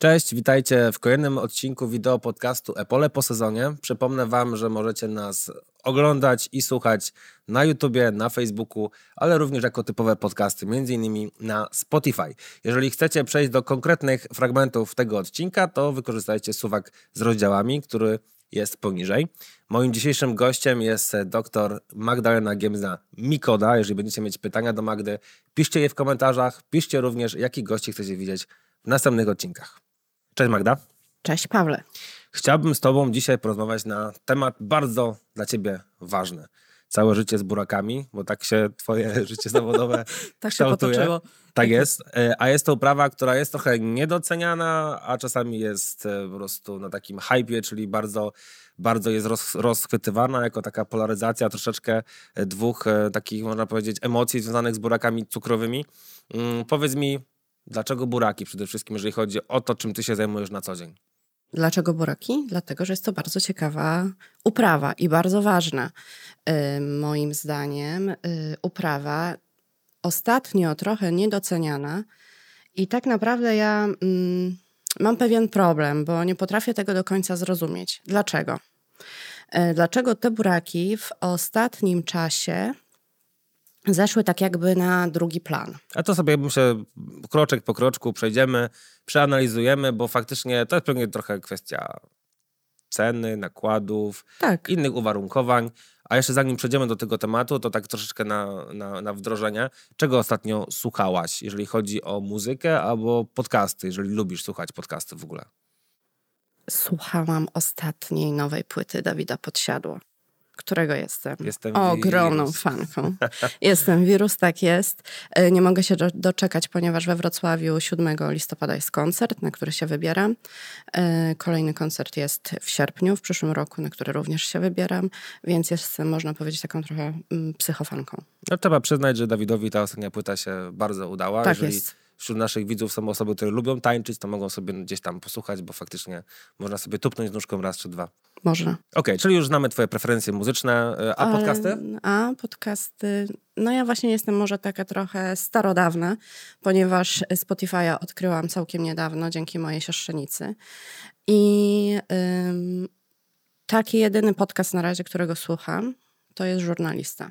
Cześć, witajcie w kolejnym odcinku wideo podcastu Epole po sezonie. Przypomnę Wam, że możecie nas oglądać i słuchać na YouTubie, na Facebooku, ale również jako typowe podcasty, między innymi na Spotify. Jeżeli chcecie przejść do konkretnych fragmentów tego odcinka, to wykorzystajcie suwak z rozdziałami, który jest poniżej. Moim dzisiejszym gościem jest dr Magdalena Giemzna Mikoda. Jeżeli będziecie mieć pytania do Magdy, piszcie je w komentarzach. Piszcie również, jakich gości chcecie widzieć w następnych odcinkach. Cześć Magda. Cześć Pawle. Chciałbym z Tobą dzisiaj porozmawiać na temat bardzo dla Ciebie ważny. Całe życie z burakami, bo tak się Twoje życie zawodowe tak kształtuje. Się potoczyło. Tak jest. E, a jest to uprawa, która jest trochę niedoceniana, a czasami jest e, po prostu na takim hypie, czyli bardzo, bardzo jest roz, rozchwytywana jako taka polaryzacja troszeczkę e, dwóch takich, można powiedzieć, emocji związanych z burakami cukrowymi. Mm, powiedz mi, Dlaczego buraki przede wszystkim, jeżeli chodzi o to, czym ty się zajmujesz na co dzień? Dlaczego buraki? Dlatego, że jest to bardzo ciekawa uprawa i bardzo ważna. Yy, moim zdaniem, yy, uprawa ostatnio trochę niedoceniana i tak naprawdę ja yy, mam pewien problem, bo nie potrafię tego do końca zrozumieć. Dlaczego? Y, dlaczego te buraki w ostatnim czasie zeszły tak jakby na drugi plan. A to sobie myślę kroczek po kroczku przejdziemy, przeanalizujemy, bo faktycznie to jest pewnie trochę kwestia ceny, nakładów, tak. innych uwarunkowań. A jeszcze zanim przejdziemy do tego tematu, to tak troszeczkę na, na, na wdrożenie. Czego ostatnio słuchałaś, jeżeli chodzi o muzykę albo podcasty, jeżeli lubisz słuchać podcasty w ogóle? Słuchałam ostatniej nowej płyty Dawida Podsiadło którego jestem, jestem ogromną wirus. fanką. jestem wirus, tak jest. E, nie mogę się doczekać, ponieważ we Wrocławiu 7 listopada jest koncert, na który się wybieram. E, kolejny koncert jest w sierpniu, w przyszłym roku, na który również się wybieram, więc jestem, można powiedzieć, taką trochę mm, psychofanką. No, trzeba przyznać, że Dawidowi ta ostatnia płyta się bardzo udała. Tak Jeżeli jest wśród naszych widzów są osoby, które lubią tańczyć, to mogą sobie gdzieś tam posłuchać, bo faktycznie można sobie tupnąć nóżką raz czy dwa. Można. Okej, okay, czyli już znamy twoje preferencje muzyczne, e, a Ale, podcasty? A podcasty, no ja właśnie jestem może taka trochę starodawna, ponieważ Spotify'a odkryłam całkiem niedawno dzięki mojej siostrzenicy. I ym, taki jedyny podcast na razie, którego słucham, to jest żurnalista.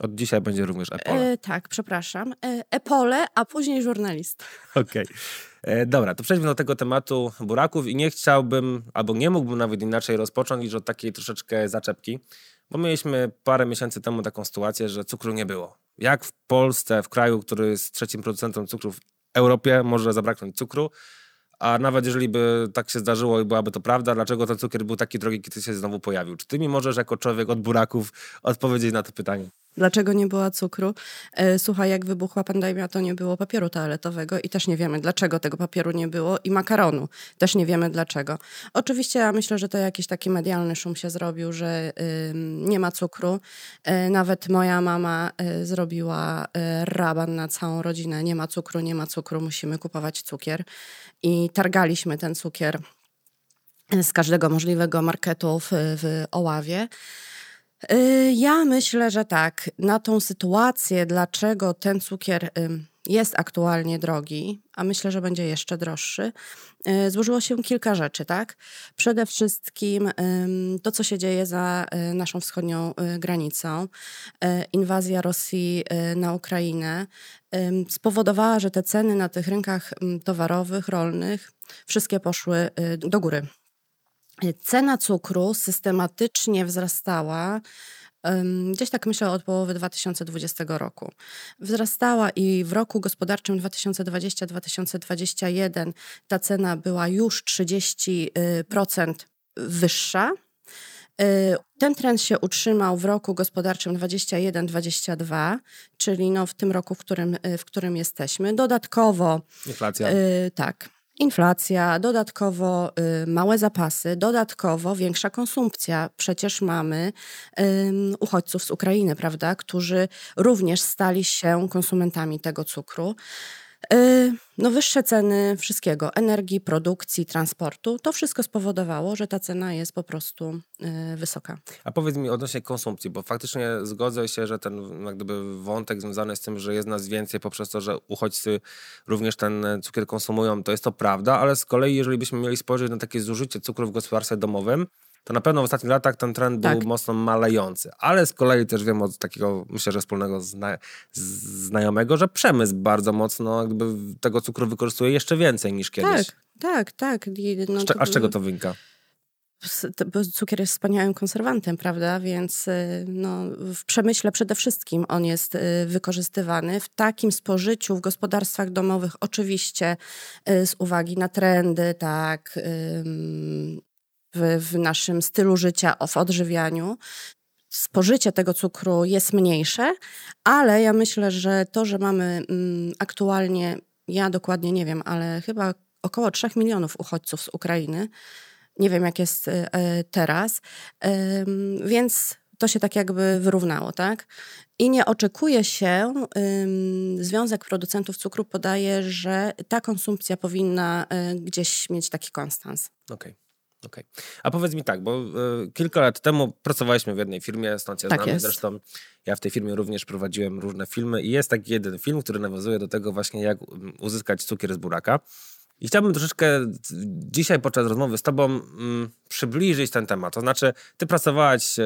Od dzisiaj będzie również Epole. E, tak, przepraszam. Epole, a później żurnalist. Okej. Okay. E, dobra, to przejdźmy do tego tematu buraków i nie chciałbym, albo nie mógłbym nawet inaczej rozpocząć niż od takiej troszeczkę zaczepki, bo mieliśmy parę miesięcy temu taką sytuację, że cukru nie było. Jak w Polsce, w kraju, który jest trzecim producentem cukru w Europie, może zabraknąć cukru, a nawet jeżeli by tak się zdarzyło i byłaby to prawda, dlaczego ten cukier był taki drogi, kiedy się znowu pojawił? Czy ty mi możesz jako człowiek od buraków odpowiedzieć na to pytanie? Dlaczego nie było cukru? E, słuchaj, jak wybuchła pandemia, to nie było papieru toaletowego i też nie wiemy, dlaczego tego papieru nie było i makaronu. Też nie wiemy dlaczego. Oczywiście ja myślę, że to jakiś taki medialny szum się zrobił, że nie ma cukru. Y, nawet moja mama y, zrobiła raban na całą rodzinę. Nie ma cukru, nie ma cukru, musimy kupować cukier. I targaliśmy ten cukier z każdego możliwego marketu w, w Oławie. Y, ja myślę, że tak. Na tą sytuację, dlaczego ten cukier jest aktualnie drogi, a myślę, że będzie jeszcze droższy, y, złożyło się kilka rzeczy, tak? Przede wszystkim to, co się dzieje za y, naszą wschodnią granicą. Inwazja Rosji na Ukrainę spowodowała, że te ceny na tych rynkach towarowych, rolnych, wszystkie poszły do góry. Cena cukru systematycznie wzrastała. Gdzieś tak myślę od połowy 2020 roku. Wzrastała i w roku gospodarczym 2020-2021 ta cena była już 30% wyższa. Y, ten trend się utrzymał w roku gospodarczym 21-22, czyli no w tym roku, w którym, y, w którym jesteśmy. Dodatkowo. Inflacja. Y, tak. Inflacja, dodatkowo y, małe zapasy, dodatkowo większa konsumpcja. Przecież mamy y, uchodźców z Ukrainy, prawda, którzy również stali się konsumentami tego cukru. Y, no wyższe ceny wszystkiego, energii, produkcji, transportu, to wszystko spowodowało, że ta cena jest po prostu y, wysoka. A powiedz mi odnośnie konsumpcji, bo faktycznie zgodzę się, że ten jak gdyby wątek związany z tym, że jest nas więcej poprzez to, że uchodźcy również ten cukier konsumują, to jest to prawda, ale z kolei jeżeli byśmy mieli spojrzeć na takie zużycie cukru w gospodarstwie domowym, to na pewno w ostatnich latach ten trend tak. był mocno malejący. Ale z kolei też wiem od takiego, myślę, że wspólnego zna znajomego, że przemysł bardzo mocno jakby tego cukru wykorzystuje jeszcze więcej niż kiedyś. Tak, tak, tak. No, A z czego to wynika? bo cukier jest wspaniałym konserwantem, prawda? Więc y, no, w przemyśle przede wszystkim on jest y, wykorzystywany. W takim spożyciu w gospodarstwach domowych, oczywiście y, z uwagi na trendy, tak, w, w naszym stylu życia, w odżywianiu, spożycie tego cukru jest mniejsze, ale ja myślę, że to, że mamy mm, aktualnie, ja dokładnie nie wiem, ale chyba około 3 milionów uchodźców z Ukrainy. Nie wiem, jak jest e, teraz, więc to się tak jakby wyrównało, tak? I nie oczekuje się, Związek Producentów Cukru podaje, że ta konsumpcja powinna e, gdzieś mieć taki konstans. Okej. Okay. Okay. A powiedz mi tak, bo y, kilka lat temu pracowaliśmy w jednej firmie, stąd się tak znamy. Jest. Zresztą ja w tej firmie również prowadziłem różne filmy i jest taki jeden film, który nawiązuje do tego właśnie, jak uzyskać cukier z buraka. I chciałbym troszeczkę dzisiaj podczas rozmowy z Tobą mm, przybliżyć ten temat. To znaczy, Ty pracowałaś e,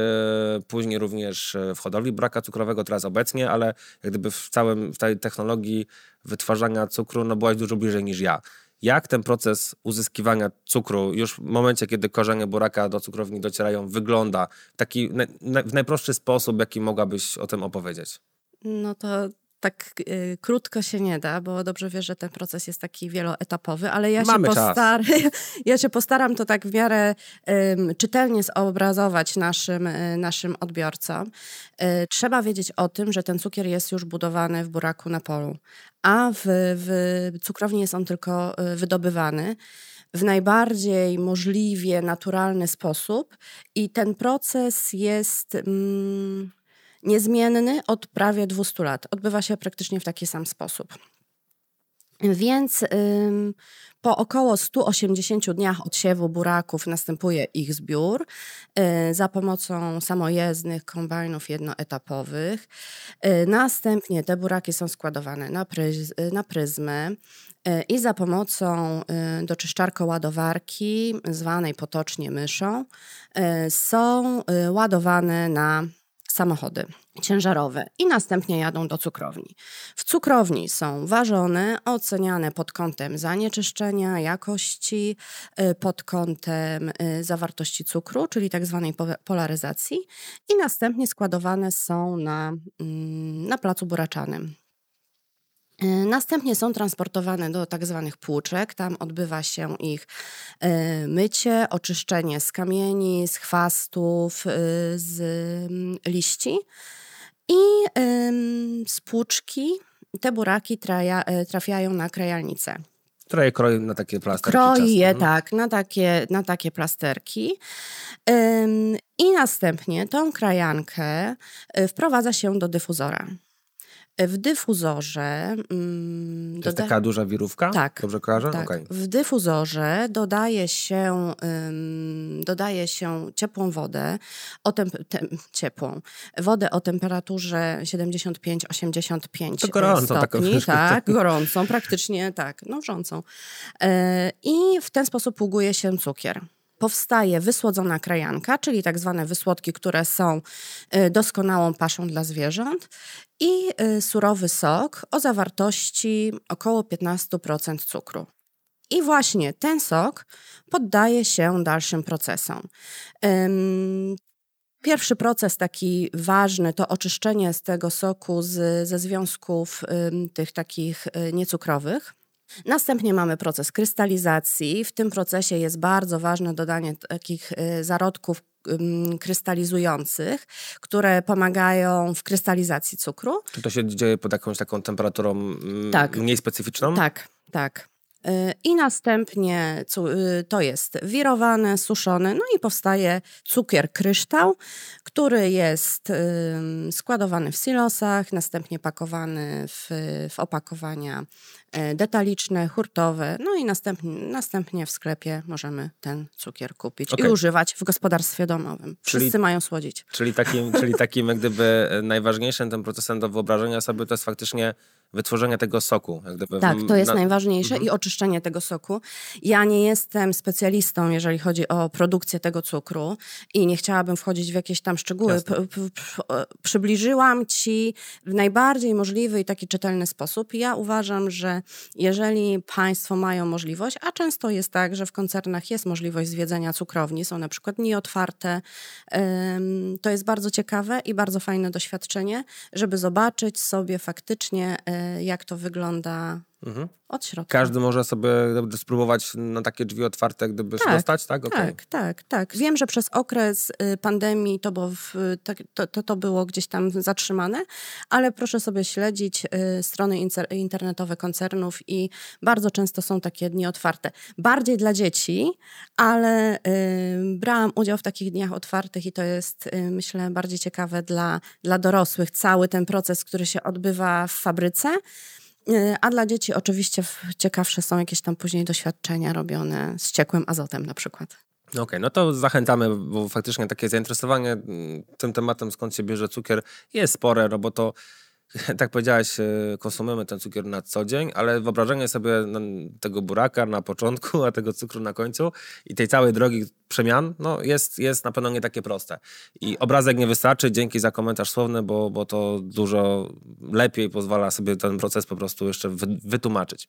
później również e, w hodowli buraka cukrowego, teraz obecnie, ale jak gdyby w całym, w tej technologii wytwarzania cukru, no byłaś dużo bliżej niż ja jak ten proces uzyskiwania cukru już w momencie, kiedy korzenie buraka do cukrowni docierają, wygląda taki w najprostszy sposób, jaki mogłabyś o tym opowiedzieć? No to tak y, krótko się nie da, bo dobrze wiesz, że ten proces jest taki wieloetapowy, ale ja, się, postar ja się postaram to tak w miarę y, czytelnie zobrazować naszym, y, naszym odbiorcom. Y, trzeba wiedzieć o tym, że ten cukier jest już budowany w buraku na polu, a w, w cukrowni jest on tylko y, wydobywany w najbardziej możliwie naturalny sposób i ten proces jest... Mm, niezmienny od prawie 200 lat. Odbywa się praktycznie w taki sam sposób. Więc ym, po około 180 dniach odsiewu buraków następuje ich zbiór y, za pomocą samojezdnych kombajnów jednoetapowych. Y, następnie te buraki są składowane na, pryz, na pryzmy y, i za pomocą y, doczyszczarko-ładowarki, zwanej potocznie myszą, y, są y, ładowane na samochody ciężarowe i następnie jadą do cukrowni. W cukrowni są ważone, oceniane pod kątem zanieczyszczenia, jakości, y, pod kątem y, zawartości cukru, czyli tak zwanej polaryzacji i następnie składowane są na, mm, na placu buraczanym. E, następnie są transportowane do tak zwanych płuczek. Tam odbywa się ich e, mycie, oczyszczenie z kamieni, z chwastów, e, z mm, liści. I z płuczki te buraki traja, trafiają na krajalnicę. Która je kroi na takie plasterki. Kroi je, tak, na takie, na takie plasterki. I następnie tą krajankę wprowadza się do dyfuzora. W dyfuzorze. Mm, to jest taka duża wirówka? Tak. Dobrze kojarzę? Tak. Okay. W dyfuzorze dodaje się, ym, dodaje się ciepłą wodę, o tem, tem, ciepłą, wodę o temperaturze 75-85 to gorącą, stopni. Tak, gorącą, praktycznie tak, no wrzącą. Yy, I w ten sposób pługuje się cukier powstaje wysłodzona krajanka, czyli tak zwane wysłodki, które są y, doskonałą paszą dla zwierząt i y, surowy sok o zawartości około 15% cukru. I właśnie ten sok poddaje się dalszym procesom. Pierwszy proces taki ważny to oczyszczenie z tego soku z, ze związków tych takich y, niecukrowych. Następnie mamy proces krystalizacji. W tym procesie jest bardzo ważne dodanie takich y, zarodków krystalizujących, które pomagają w krystalizacji cukru. Czy to się dzieje pod jakąś taką temperaturą tak. mniej specyficzną? Tak, tak. I następnie to jest wirowane, suszone, no i powstaje cukier kryształ, który jest składowany w silosach, następnie pakowany w, w opakowania E, detaliczne, hurtowe, no i następnie, następnie w sklepie możemy ten cukier kupić okay. i używać w gospodarstwie domowym. Wszyscy czyli, mają słodzić. Czyli takim, czyli takim jak gdyby najważniejszym tym procesem do wyobrażenia sobie to jest faktycznie wytworzenia tego soku. tak, to jest na... najważniejsze mhm. i oczyszczenie tego soku. Ja nie jestem specjalistą, jeżeli chodzi o produkcję tego cukru i nie chciałabym wchodzić w jakieś tam szczegóły. Przybliżyłam ci w najbardziej możliwy i taki czytelny sposób. Ja uważam, że jeżeli Państwo mają możliwość, a często jest tak, że w koncernach jest możliwość zwiedzenia cukrowni, są na przykład nieotwarte, to jest bardzo ciekawe i bardzo fajne doświadczenie, żeby zobaczyć sobie faktycznie, e, jak to wygląda Mhm. Od środka. Każdy może sobie spróbować na takie drzwi otwarte, gdyby tak, dostać, tak? Okay. Tak, tak, tak. Wiem, że przez okres y, pandemii to było, w, to, to, to było gdzieś tam zatrzymane, ale proszę sobie śledzić y, strony internetowe koncernów i bardzo często są takie dni otwarte. Bardziej dla dzieci, ale y, brałam udział w takich dniach otwartych i to jest, myślę, bardziej ciekawe dla, dla dorosłych. Cały ten proces, który się odbywa w fabryce. E, a dla dzieci oczywiście ciekawsze są jakieś tam później doświadczenia robione z ciekłym azotem na przykład. Okej, okay, no to zachęcamy, bo faktycznie takie zainteresowanie mm, tym tematem, skąd się bierze cukier, jest spore, no bo to tak powiedziałaś, e, konsumujemy ten cukier na co dzień, ale wyobrażenie sobie tego buraka na początku, a tego cukru na końcu i tej całej drogi przemian, no jest, jest na pewno nie takie proste. I obrazek nie wystarczy, dzięki za komentarz słowny, bo, bo to dużo lepiej pozwala sobie ten proces po prostu jeszcze wytłumaczyć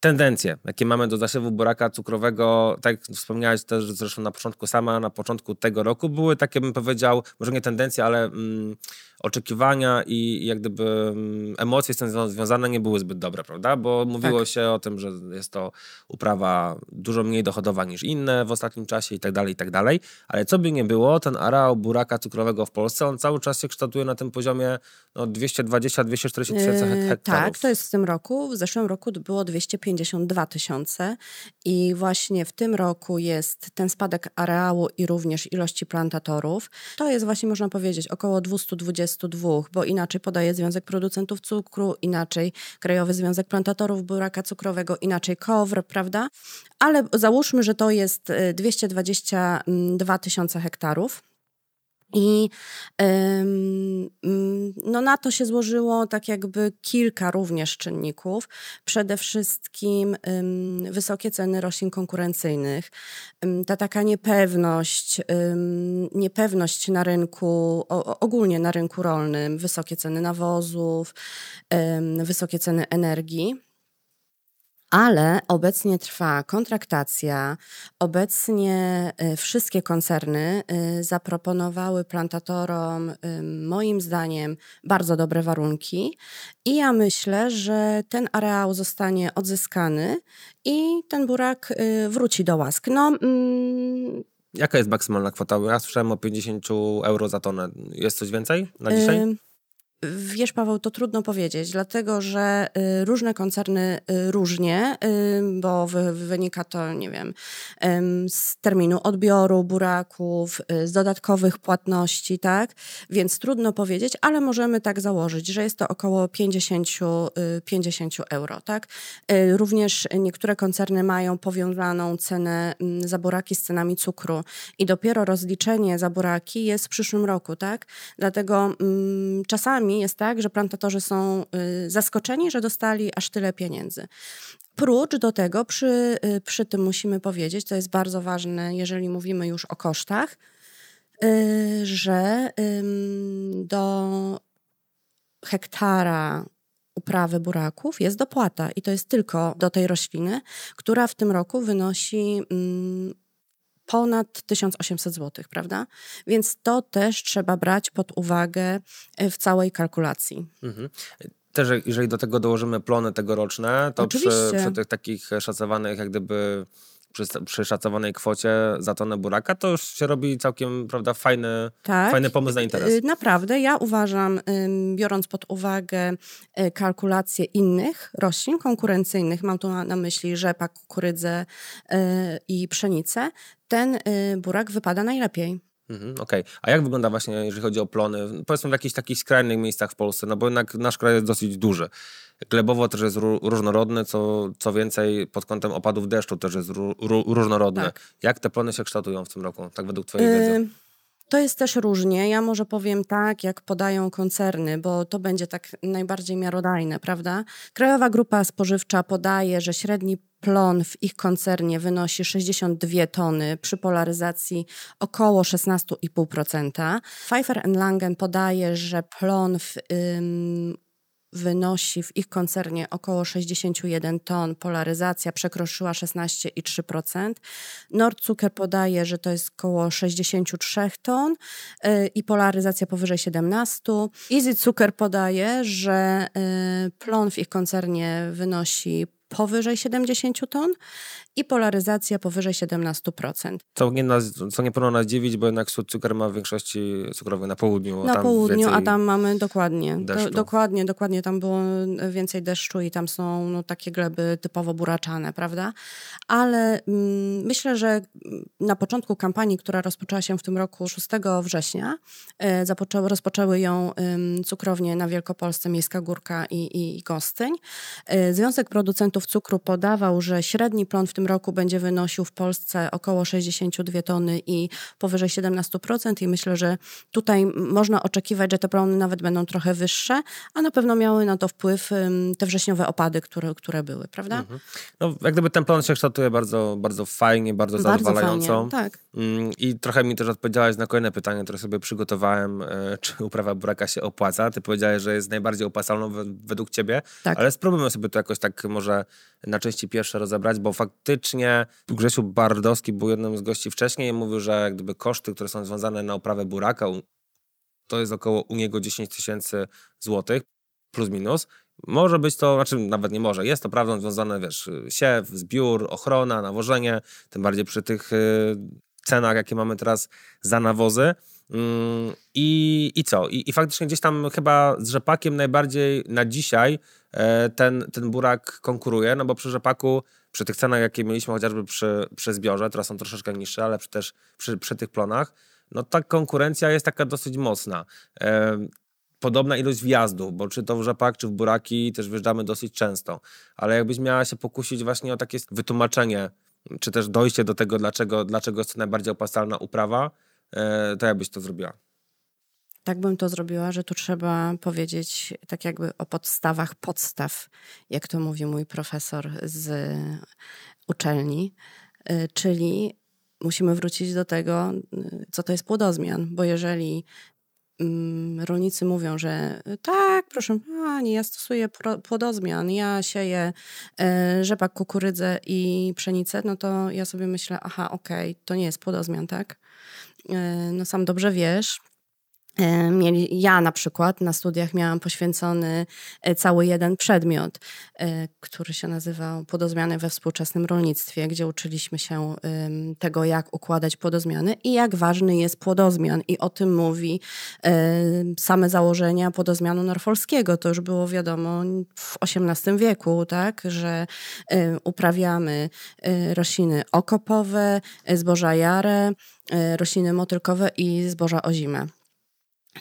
tendencje, jakie mamy do zasiewu buraka cukrowego, tak jak wspomniałeś też zresztą na początku sama, na początku tego roku, były takie, bym powiedział, może nie tendencje, ale mm, oczekiwania i jak gdyby mm, emocje z tym związane nie były zbyt dobre, prawda? Bo mówiło tak. się o tym, że jest to uprawa dużo mniej dochodowa niż inne w ostatnim czasie i tak dalej, i tak dalej. Ale co by nie było, ten areał buraka cukrowego w Polsce, on cały czas się kształtuje na tym poziomie no, 220-240 tysięcy yy, hektarów. Tak, to jest w tym roku. W zeszłym roku było 252 tysiące i właśnie w tym roku jest ten spadek areału i również ilości plantatorów. To jest właśnie, można powiedzieć, około 220 22, bo inaczej podaje Związek Producentów Cukru, inaczej Krajowy Związek Plantatorów Buraka Cukrowego, inaczej KOWR, prawda? Ale załóżmy, że to jest 222 y, tysiące hektarów. I no na to się złożyło tak jakby kilka również czynników. Przede wszystkim wysokie ceny roślin konkurencyjnych, ta taka niepewność, niepewność na rynku, ogólnie na rynku rolnym, wysokie ceny nawozów, wysokie ceny energii. Ale obecnie trwa kontraktacja. Obecnie y, wszystkie koncerny y, zaproponowały plantatorom, y, moim zdaniem, bardzo dobre warunki. I ja myślę, że ten areał zostanie odzyskany i ten burak wróci do łask. No, mm, Jaka jest maksymalna kwota? Ja słyszałem o 50 euro za tonę. Jest coś więcej na dzisiaj? Y Wiesz, Paweł, to trudno powiedzieć, dlatego że y, różne koncerny y, różnie, y, bo wynika to, nie wiem, z terminu odbioru buraków, z dodatkowych płatności, tak? Więc trudno powiedzieć, ale możemy tak założyć, że jest to około 50, 50 euro, tak? Również niektóre koncerny mają powiązaną cenę za buraki z cenami cukru i dopiero rozliczenie za buraki jest w przyszłym roku, tak? Dlatego czasami czasami jest tak, że plantatorzy są y, zaskoczeni, że dostali aż tyle pieniędzy. Prócz do tego, przy, y, przy tym musimy powiedzieć, to jest bardzo ważne, jeżeli mówimy już o kosztach, y, że do hektara uprawy buraków jest dopłata i to jest tylko do tej rośliny, która w tym roku wynosi mm, ponad 1800 zł, prawda? Więc to też trzeba brać pod uwagę e, w całej kalkulacji. Mhm. Też jeżeli do tego dołożymy plony tegoroczne, to przy, przy, tych takich szacowanych jak gdyby przy, przy szacowanej kwocie za tonę buraka, to już się robi całkiem prawda, fajny, tak. fajny pomysł na interes. Y, naprawdę, ja uważam, biorąc pod uwagę y, kalkulacje innych roślin konkurencyjnych, mam tu na myśli rzepak, kukurydzę y, i pszenicę, ten burak wypada najlepiej. Mhm, Okej, okay. a jak wygląda właśnie, jeżeli chodzi o plony, powiedzmy w jakichś takich skrajnych miejscach w Polsce, no bo jednak nasz kraj jest dosyć duży. Glebowo też jest różnorodny, co, co więcej pod kątem opadów deszczu też jest różnorodny. Tak. Jak te plony się kształtują w tym roku, tak według twojej wiedzy? Yy... To jest też różnie. Ja może powiem tak, jak podają koncerny, bo to będzie tak najbardziej miarodajne, prawda? Krajowa Grupa Spożywcza podaje, że średni plon w ich koncernie wynosi 62 tony przy polaryzacji około 16,5%. Pfeiffer Langen podaje, że plon w ym, wynosi w ich koncernie około 61 ton, polaryzacja przekroczyła 16,3%. Nordzucker podaje, że to jest około 63 ton yy, i polaryzacja powyżej 17. Easy Zucker podaje, że yy, plon w ich koncernie wynosi powyżej 70 ton i polaryzacja powyżej 17%. Co nie, nas, co nie powinno nas dziwić, bo jednak cukier ma w większości cukrowy na południu. Na południu, a tam mamy dokładnie. Do, dokładnie, dokładnie. Tam było więcej deszczu i tam są no, takie gleby typowo buraczane, prawda? Ale mm, myślę, że na początku kampanii, która rozpoczęła się w tym roku 6 września, e, zapoczęły, rozpoczęły ją e, cukrownie na Wielkopolsce, Miejska Górka i, i, i Gostyń. E, Związek Producentów Cukru podawał, że średni plon w tym roku będzie wynosił w Polsce około 62 tony i powyżej 17% i myślę, że tutaj można oczekiwać, że te plony nawet będą trochę wyższe, a na pewno miały na to wpływ te wrześniowe opady, które, które były, prawda? Mhm. No, jak gdyby ten plon się kształtuje bardzo, bardzo fajnie, bardzo, bardzo zadowalająco. Fajnie, tak. Mm, I trochę mi też odpowiedziałaś na kolejne pytanie, które sobie przygotowałem, e, czy uprawa buraka się opłaca. Ty powiedziałeś, że jest najbardziej opłacalną według ciebie, tak. ale spróbujmy sobie to jakoś tak może na części pierwsze rozebrać, bo faktycznie Grzesiu Bardowski był jednym z gości wcześniej i mówił, że gdyby koszty, które są związane na uprawę buraka, to jest około u niego 10 tysięcy złotych, plus minus. Może być to, znaczy nawet nie może, jest to prawdą związane, wiesz, siew, zbiór, ochrona, nawożenie, tym bardziej przy tych y, cenach, jakie mamy teraz za nawozy. Mm, I, I co? I, I faktycznie gdzieś tam chyba z rzepakiem najbardziej na dzisiaj e, ten, ten burak konkuruje, no bo przy rzepaku, przy tych cenach, jakie mieliśmy chociażby przy, przy zbiorze, teraz są troszeczkę niższe, ale przy, też przy, przy tych plonach, no ta konkurencja jest taka dosyć mocna. E, podobna ilość wjazdów, bo czy to w rzepak, czy w buraki też wjeżdżamy dosyć często. Ale jakbyś miała się pokusić właśnie o takie wytłumaczenie, czy też dojście do tego, dlaczego, dlaczego jest to najbardziej opłacalna uprawa, E, to jakbyś to zrobiła? Tak bym to zrobiła, że tu trzeba powiedzieć tak jakby o podstawach podstaw, jak to mówi mój profesor z uczelni, e, czyli musimy wrócić do tego, co to jest płodozmian, bo jeżeli mm, rolnicy mówią, że tak, proszę pani, ja stosuję płodozmian, ja sieję e, rzepak, kukurydzę i pszenicę, no to ja sobie myślę, aha, okej, okay, to nie jest płodozmian, tak? E, no sam dobrze wiesz, e, Mieli, ja na przykład na studiach miałam poświęcony e, cały jeden przedmiot, który się nazywał Podozmiany we współczesnym rolnictwie, gdzie uczyliśmy się tego, jak układać płodozmiany i jak ważny jest płodozmian. I o tym mówi same założenia płodozmianu norfolskiego. To już było wiadomo w XVIII wieku, tak, że uprawiamy rośliny okopowe, zboża jare, E, rośliny motylkowe i zboża ozime.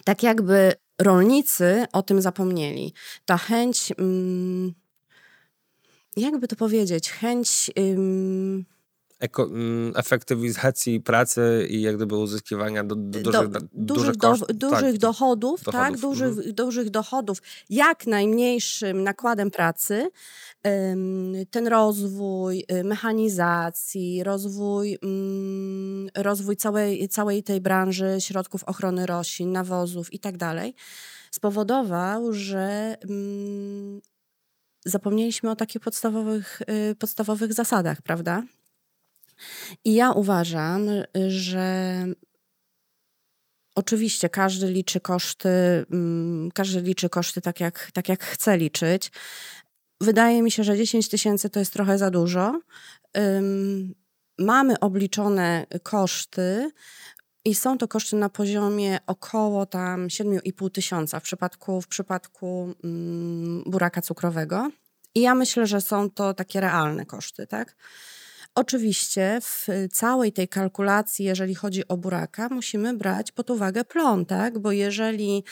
Tak jakby rolnicy o tym zapomnieli. Ta chęć, mm, jakby to powiedzieć, chęć eko, mm, efektywizacji pracy i jak gdyby uzyskiwania do, do, dużych, do, dużych, do, dużych tak, dochodów, dochodów, tak, dużych, mhm. dużych dochodów, jak najmniejszym nakładem pracy, ten rozwój y, mechanizacji, rozwój, mm, rozwój całej, całej tej branży środków ochrony roślin, nawozów i tak dalej, spowodował, że mm, zapomnieliśmy o takich podstawowych, y, podstawowych zasadach, prawda? I ja uważam, że oczywiście każdy liczy koszty, mm, każdy liczy koszty tak jak, tak jak chce liczyć. Wydaje mi się, że 10 tysięcy to jest trochę za dużo. mamy obliczone koszty i są to koszty na poziomie około tam 7,5 tysiąca w przypadku, w przypadku mm, buraka cukrowego. I ja myślę, że są to takie realne koszty, tak? Oczywiście w całej tej kalkulacji, jeżeli chodzi o buraka, musimy brać pod uwagę plon, tak? Bo jeżeli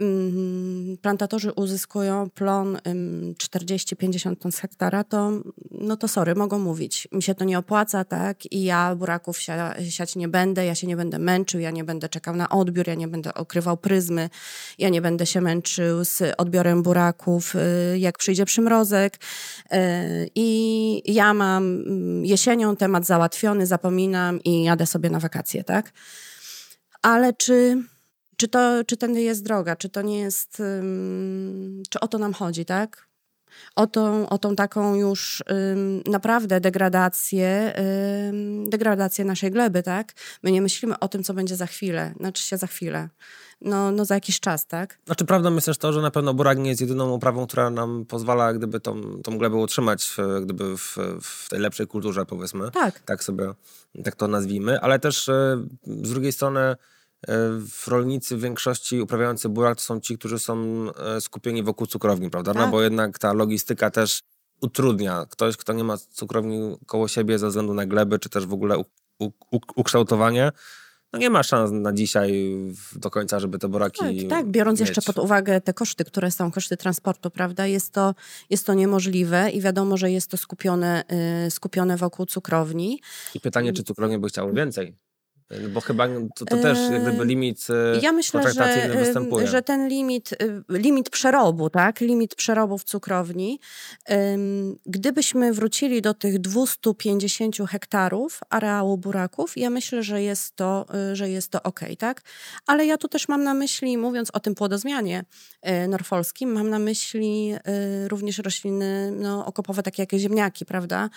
mm, plantatorzy uzyskują plon mm, 40-50 ton z hektara, to no to sorry, mogą mówić, mi się to nie opłaca, tak? I ja buraków sia, siać nie będę, ja się nie będę męczył, ja nie będę czekał na odbiór, ja nie będę okrywał pryzmy, ja nie będę się męczył z odbiorem buraków, y, jak przyjdzie przymrozek. Y, I ja mam mm, jesień temat załatwiony, zapominam i jadę sobie na wakacje, tak? Ale czy, czy, to, czy tędy jest droga, czy to nie jest, um, czy o to nam chodzi, tak? O tą, o tą taką już um, naprawdę degradację, um, degradację naszej gleby, tak? My nie myślimy o tym, co będzie za chwilę, znaczy się za chwilę no, no za jakiś czas, tak? Znaczy prawdą jest też to, że na pewno burak nie jest jedyną uprawą, która nam pozwala gdyby tą, tą glebę utrzymać gdyby w, w tej lepszej kulturze powiedzmy. Tak. Tak sobie, tak to nazwijmy, ale też e, z drugiej strony rolnicy w większości uprawiający burak to są ci, którzy są e, skupieni wokół cukrowni, prawda? No tak. No bo jednak ta logistyka też utrudnia. Ktoś, kto nie ma cukrowni koło siebie ze względu na gleby, czy też w ogóle u, u, u, ukształtowanie, no nie ma szans na dzisiaj do końca, żeby te boraki. Tak, tak biorąc mieć. jeszcze pod uwagę te koszty, które są, koszty transportu, prawda, jest to, jest to niemożliwe i wiadomo, że jest to skupione, y, skupione wokół cukrowni. I pytanie, czy cukrownie by chciały więcej? Bo chyba to, to też jak gdyby limit e, Ja myślę, że, występuje. że ten limit, y, limit przerobu, tak? Limit przerobu w cukrowni, gdybyśmy wrócili do tych 250 hektarów areału buraków, ja myślę, że jest to, że jest to ok, tak? Ale ja tu też mam na myśli, mówiąc o tym płodozmianie norfolskim, mam na myśli również rośliny no, okopowe, takie jak ziemniaki, prawda?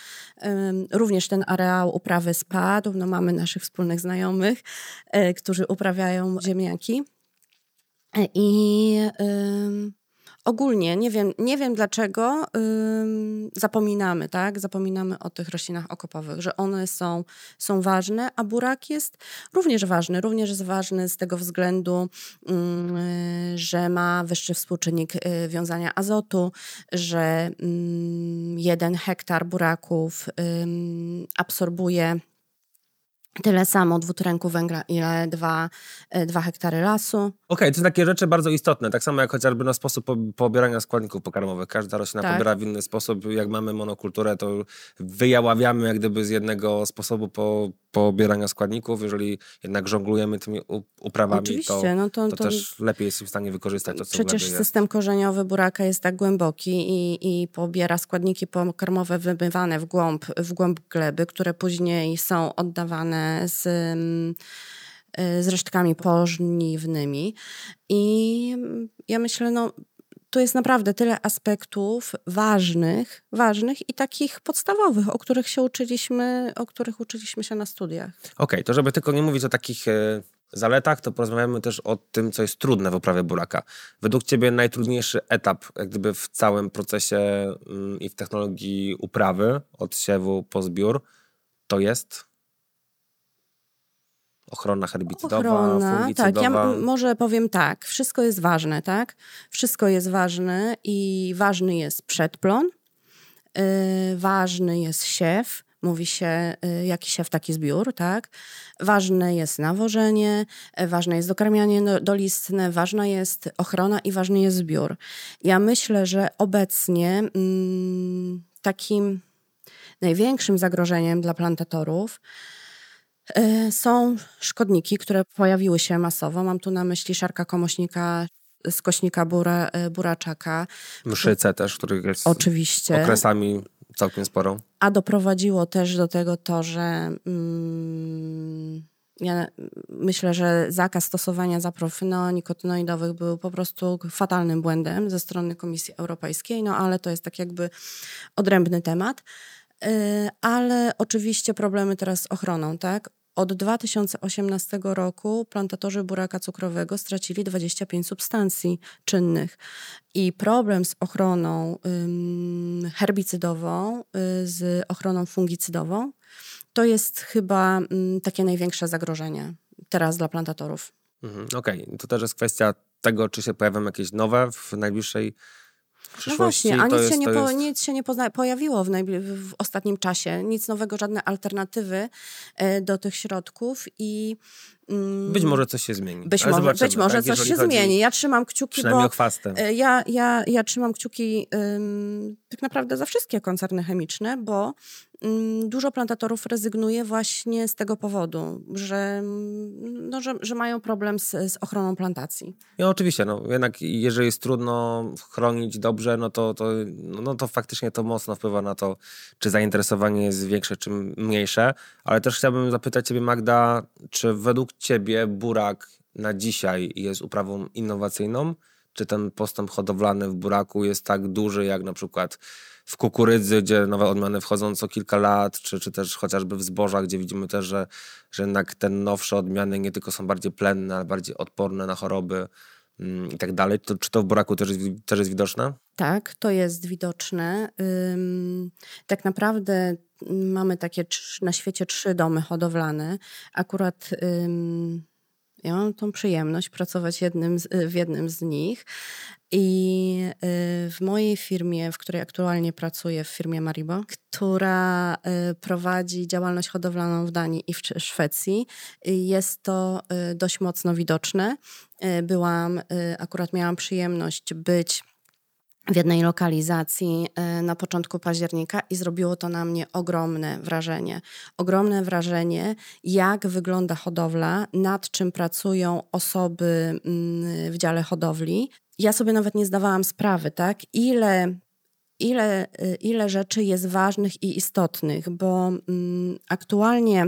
Również ten areał uprawy spadł, no mamy naszych wspólnych znajomych, znajomych, e, którzy uprawiają ziemniaki. E, I ogólnie nie wiem, nie wiem dlaczego zapominamy, tak? Zapominamy o tych roślinach okopowych, że one są, są ważne, a burak jest również ważny. Również jest ważny z tego względu, że ma wyższy współczynnik y, wiązania azotu, że jeden hektar buraków absorbuje tyle samo dwutlenku węgla, ile dwa, e, dwa hektary lasu. Okej, okay, to są takie rzeczy bardzo istotne, tak samo jak chociażby na sposób pobierania składników pokarmowych. Każda roślina tak. pobiera w inny sposób. Jak mamy monokulturę, to wyjaławiamy jak gdyby z jednego sposobu po, pobierania składników. Jeżeli jednak żonglujemy tymi uprawami, to, no to, to, to, też lepiej jest w stanie wykorzystać to, co Przecież system korzeniowy buraka jest tak głęboki i, i pobiera składniki pokarmowe wymywane w głąb, w głąb gleby, które później są oddawane z, mm, y, z resztkami pożniwnymi. I ja myślę, no tu jest naprawdę tyle aspektów ważnych, ważnych i takich podstawowych, o których się uczyliśmy, o których uczyliśmy się na studiach. Okej, okay, to żeby tylko nie mówić o takich e, zaletach, to porozmawiamy też o tym, co jest trudne w uprawie buraka. Według Ciebie najtrudniejszy etap jak gdyby w całym procesie mm, i w technologii uprawy, od siewu po zbiór, to jest? Ochrona herbicydowa, Ochrona, fungicydowa. Tak, ja może powiem tak, wszystko jest ważne, tak? Wszystko jest ważne i ważny jest przedplon, yy, ważny jest siew, mówi się yy, jaki siew, taki zbiór, tak? Ważne jest nawożenie, yy, ważne jest dokarmianie do, dolistne, ważna jest ochrona i ważny jest zbiór. Ja myślę, że obecnie mm, takim największym zagrożeniem dla plantatorów są szkodniki, które pojawiły się masowo. Mam tu na myśli szarka komośnika, skośnika bura, e, buraczaka. Mszyce też, których jest Oczywiście. okresami całkiem sporo. A doprowadziło też do tego to, że mm, ja myślę, że zakaz stosowania zapraw neonikotinoidowych był po prostu fatalnym błędem ze strony Komisji Europejskiej, no ale to jest tak jakby odrębny temat. E, ale oczywiście problemy teraz z ochroną, tak? Od 2018 roku plantatorzy buraka cukrowego stracili 25 substancji czynnych. I problem z ochroną herbicydową, y, z ochroną fungicydową, to jest chyba takie największe zagrożenie teraz dla plantatorów. Mhm, Okej, okay. to też jest kwestia tego, czy się pojawią jakieś nowe w najbliższej no właśnie, a nic, jest, się nie po, nic się nie pozna, pojawiło w, w, ostatnim czasie. Nic nowego, żadne alternatywy e, do tych środków i mm, być może coś się zmieni. Być, może, być może tak, coś się zmieni. Ja trzymam kciuki, bo e, ja, ja, ja trzymam kciuki tak naprawdę za wszystkie koncerny chemiczne, bo dużo plantatorów rezygnuje właśnie z tego powodu, że, mm, no, że, że mają problem z, z ochroną plantacji. No oczywiście, no, jednak jeżeli jest trudno chronić dobrze, no to, to, no to faktycznie to mocno wpływa na to, czy zainteresowanie jest większe, czy mniejsze. Ale też chciałbym zapytać Ciebie, Magda, czy według Ciebie burak na dzisiaj jest uprawą innowacyjną? Czy ten postęp hodowlany w buraku jest tak duży, jak na przykład w kukurydzy, gdzie nowe odmiany wchodzą co kilka lat, czy, czy też chociażby w zbożach, gdzie widzimy też, że, że jednak te nowsze odmiany nie tylko są bardziej plenne, ale bardziej odporne na choroby mm, i tak dalej. Czy to w buraku też też jest widoczne? Tak, to jest widoczne. Tak naprawdę mamy takie na świecie trzy domy hodowlane. Akurat ja mam tą przyjemność pracować jednym z, w jednym z nich. I y, w mojej firmie, w której aktualnie pracuję, w firmie Maribo, która y, prowadzi działalność hodowlaną w Danii i w Szwecji, jest to y, dość mocno widoczne. Byłam, akurat miałam przyjemność być w jednej lokalizacji na początku października i zrobiło to na mnie ogromne wrażenie. Ogromne wrażenie, jak wygląda hodowla, nad czym pracują osoby mm, w dziale hodowli ja sobie nawet nie zdawałam sprawy, tak, ile, ile, y, ile rzeczy jest ważnych i istotnych, bo mm, aktualnie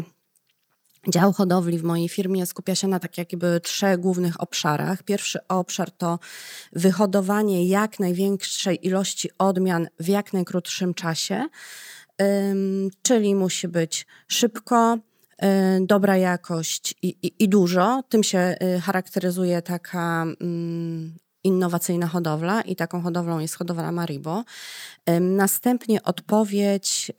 Dział hodowli w mojej firmie skupia się na tak jakby trzech głównych obszarach. Pierwszy obszar to wyhodowanie jak największej ilości odmian w jak najkrótszym czasie, czyli musi być szybko, y, dobra jakość i, i, i, dużo. Tym się y, charakteryzuje taka innowacyjna hodowla i taką hodowlą jest hodowla Maribo. Następnie odpowiedź,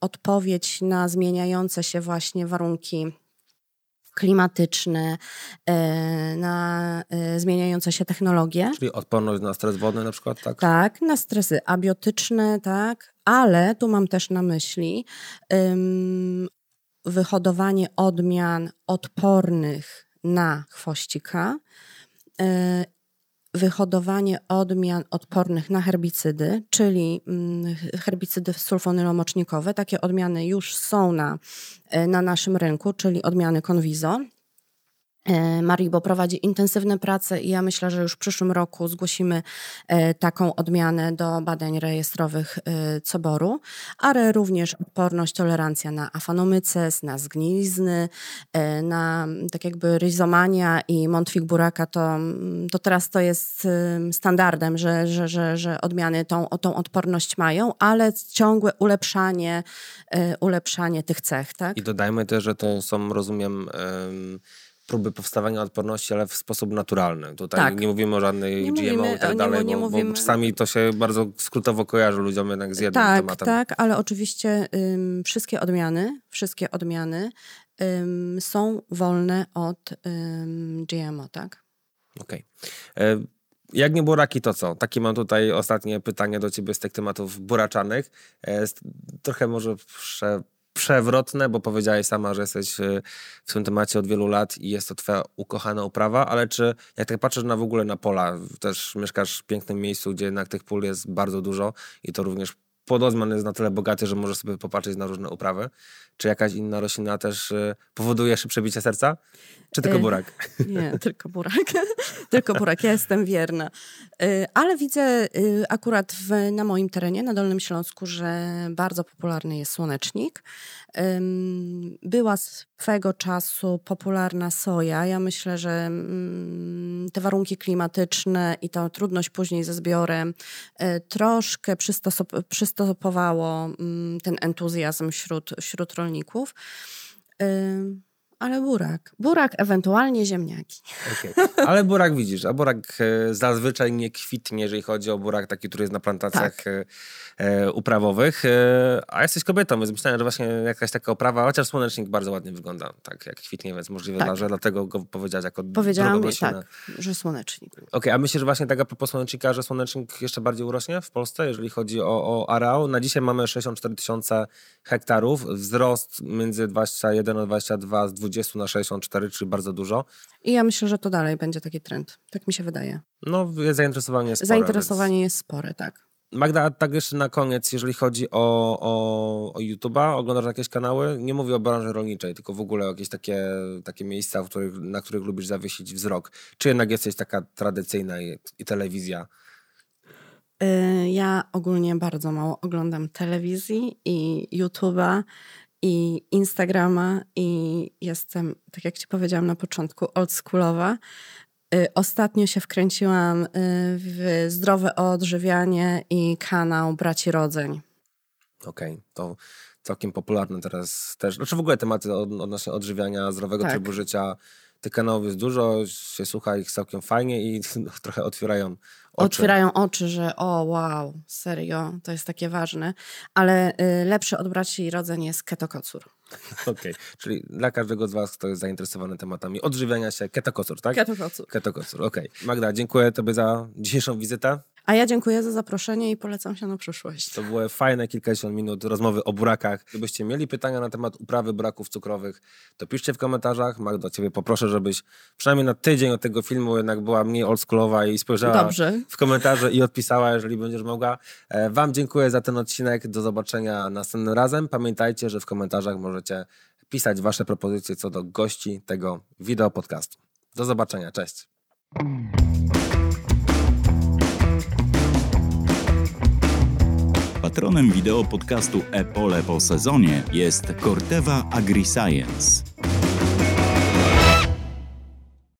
odpowiedź na zmieniające się właśnie warunki klimatyczne, e, na e, zmieniające się technologie. Czyli odporność na stres wodny na przykład, tak? Tak, na stresy abiotyczne, tak, ale tu mam też na myśli um, wyhodowanie odmian odpornych na chwościka e, wyhodowanie odmian odpornych na herbicydy, czyli mm, herbicydy sulfonylomocznikowe. Takie odmiany już są na, e, na naszym rynku, czyli odmiany Conviso. E, Maribo prowadzi intensywne prace i ja myślę, że już w przyszłym roku zgłosimy e, taką odmianę do badań rejestrowych e, coboru, ale również odporność, tolerancja na afanomyces, na zgnilizny, na tak jakby rizomania i montwik buraka, to, to teraz to jest standardem, że, że, że, że odmiany tą, tą odporność mają, ale ciągłe ulepszanie, ulepszanie tych cech. Tak? I dodajmy też, że to są, rozumiem, próby powstawania odporności, ale w sposób naturalny. Tutaj tak. nie mówimy o żadnej nie GMO mówimy, i tak dalej, nie, nie bo, czasami to się bardzo skrótowo kojarzy ludziom jednak z jednym tak, tematem. Tak, ale oczywiście ym, wszystkie odmiany, wszystkie odmiany ym, są wolne od ym, GMO, tak? Okej. Okay. E, jak nie buraki, to co? Takie mam tutaj ostatnie pytanie do ciebie z tych tematów buraczanych. E, trochę może prze przewrotne, bo powiedziałeś sama, że jesteś e, w tym temacie od wielu lat i jest to twoja ukochana uprawa, ale czy jak tak patrzysz na w ogóle na pola, też mieszkasz w pięknym miejscu, gdzie jednak tych pól jest bardzo dużo i to również płodozmian jest na tyle bogaty, że możesz sobie popatrzeć na różne uprawy. Czy jakaś inna roślina też y, powoduje szybsze bicie serca? Czy tylko burak? Nie, tylko burak. tylko burak, ja jestem wierna. Y, ale widzę y, akurat w, na moim terenie, na Dolnym Śląsku, że bardzo popularny jest słonecznik. Była swego czasu popularna soja. Ja myślę, że mm, te warunki klimatyczne i ta trudność później ze zbiorem troszkę przystopowało mm, ten entuzjazm wśród, wśród rolników rolników ale burak. Burak, ewentualnie ziemniaki. Okay. Ale burak widzisz, a burak e, zazwyczaj nie kwitnie, jeżeli chodzi o burak taki, który jest na plantacjach tak. E, e, uprawowych. A jesteś kobietą, więc myślałem, że właśnie jakaś taka oprawa, chociaż słonecznik bardzo ładnie wygląda, tak jak kwitnie, więc możliwe, tak. że dlatego go powiedziałaś jako Powiedziałam tak, że słonecznik. Okej, okay, a myślisz, że właśnie tak a propos słonecznika, że słonecznik jeszcze bardziej urośnie w Polsce, jeżeli chodzi o, o areał? Na dzisiaj mamy 64 tysiące hektarów, wzrost między 21 a 22 z 20 na 64, czyli bardzo dużo. I ja myślę, że to dalej będzie taki trend. Tak mi się wydaje. No, zainteresowanie jest spore. Zainteresowanie więc... jest spore, tak. Magda, tak jeszcze na koniec, jeżeli chodzi o, o, o YouTube'a, oglądasz jakieś kanały? Nie mówię o branży rolniczej, tylko w ogóle o jakieś takie, takie miejsca, których, na których lubisz zawiesić wzrok. Czy jednak jesteś taka tradycyjna i, i telewizja? Y, ja ogólnie bardzo mało oglądam telewizji i YouTube'a i Instagrama i jestem, tak jak ci powiedziałam na początku, oldschoolowa. Y, ostatnio się wkręciłam y, w zdrowe odżywianie i kanał Braci Rodzeń. Okej, okay, to całkiem popularne teraz też. Znaczy w ogóle tematy odnośnie odżywiania, zdrowego tak. trybu życia. Tych kanałów jest dużo, się słucha ich całkiem fajnie i trochę otwierają oczy. Otwierają oczy, że o wow, serio, to jest takie ważne. Ale y, lepszy od braci rodzeń jest ketokocur. Okej, okay. czyli dla każdego z Was, kto jest zainteresowany tematami odżywiania się, ketokocur, tak? Ketokocur. Ketokocur, okej. Okay. Magda, dziękuję Tobie za dzisiejszą wizytę. A ja dziękuję za zaproszenie i polecam się na przyszłość. To były fajne kilkadziesiąt minut rozmowy o burakach. Gdybyście mieli pytania na temat uprawy buraków cukrowych, to piszcie w komentarzach. Magdo, Ciebie poproszę, żebyś przynajmniej na tydzień od tego filmu jednak była mniej oldschoolowa i spojrzała Dobrze. w komentarze i odpisała, jeżeli będziesz mogła. E, wam dziękuję za ten odcinek. Do zobaczenia następnym razem. Pamiętajcie, że w komentarzach możecie pisać Wasze propozycje co do gości tego wideo podcastu. Do zobaczenia. Cześć. Patronem wideo podcastu Epole po sezonie jest Corteva AgriScience.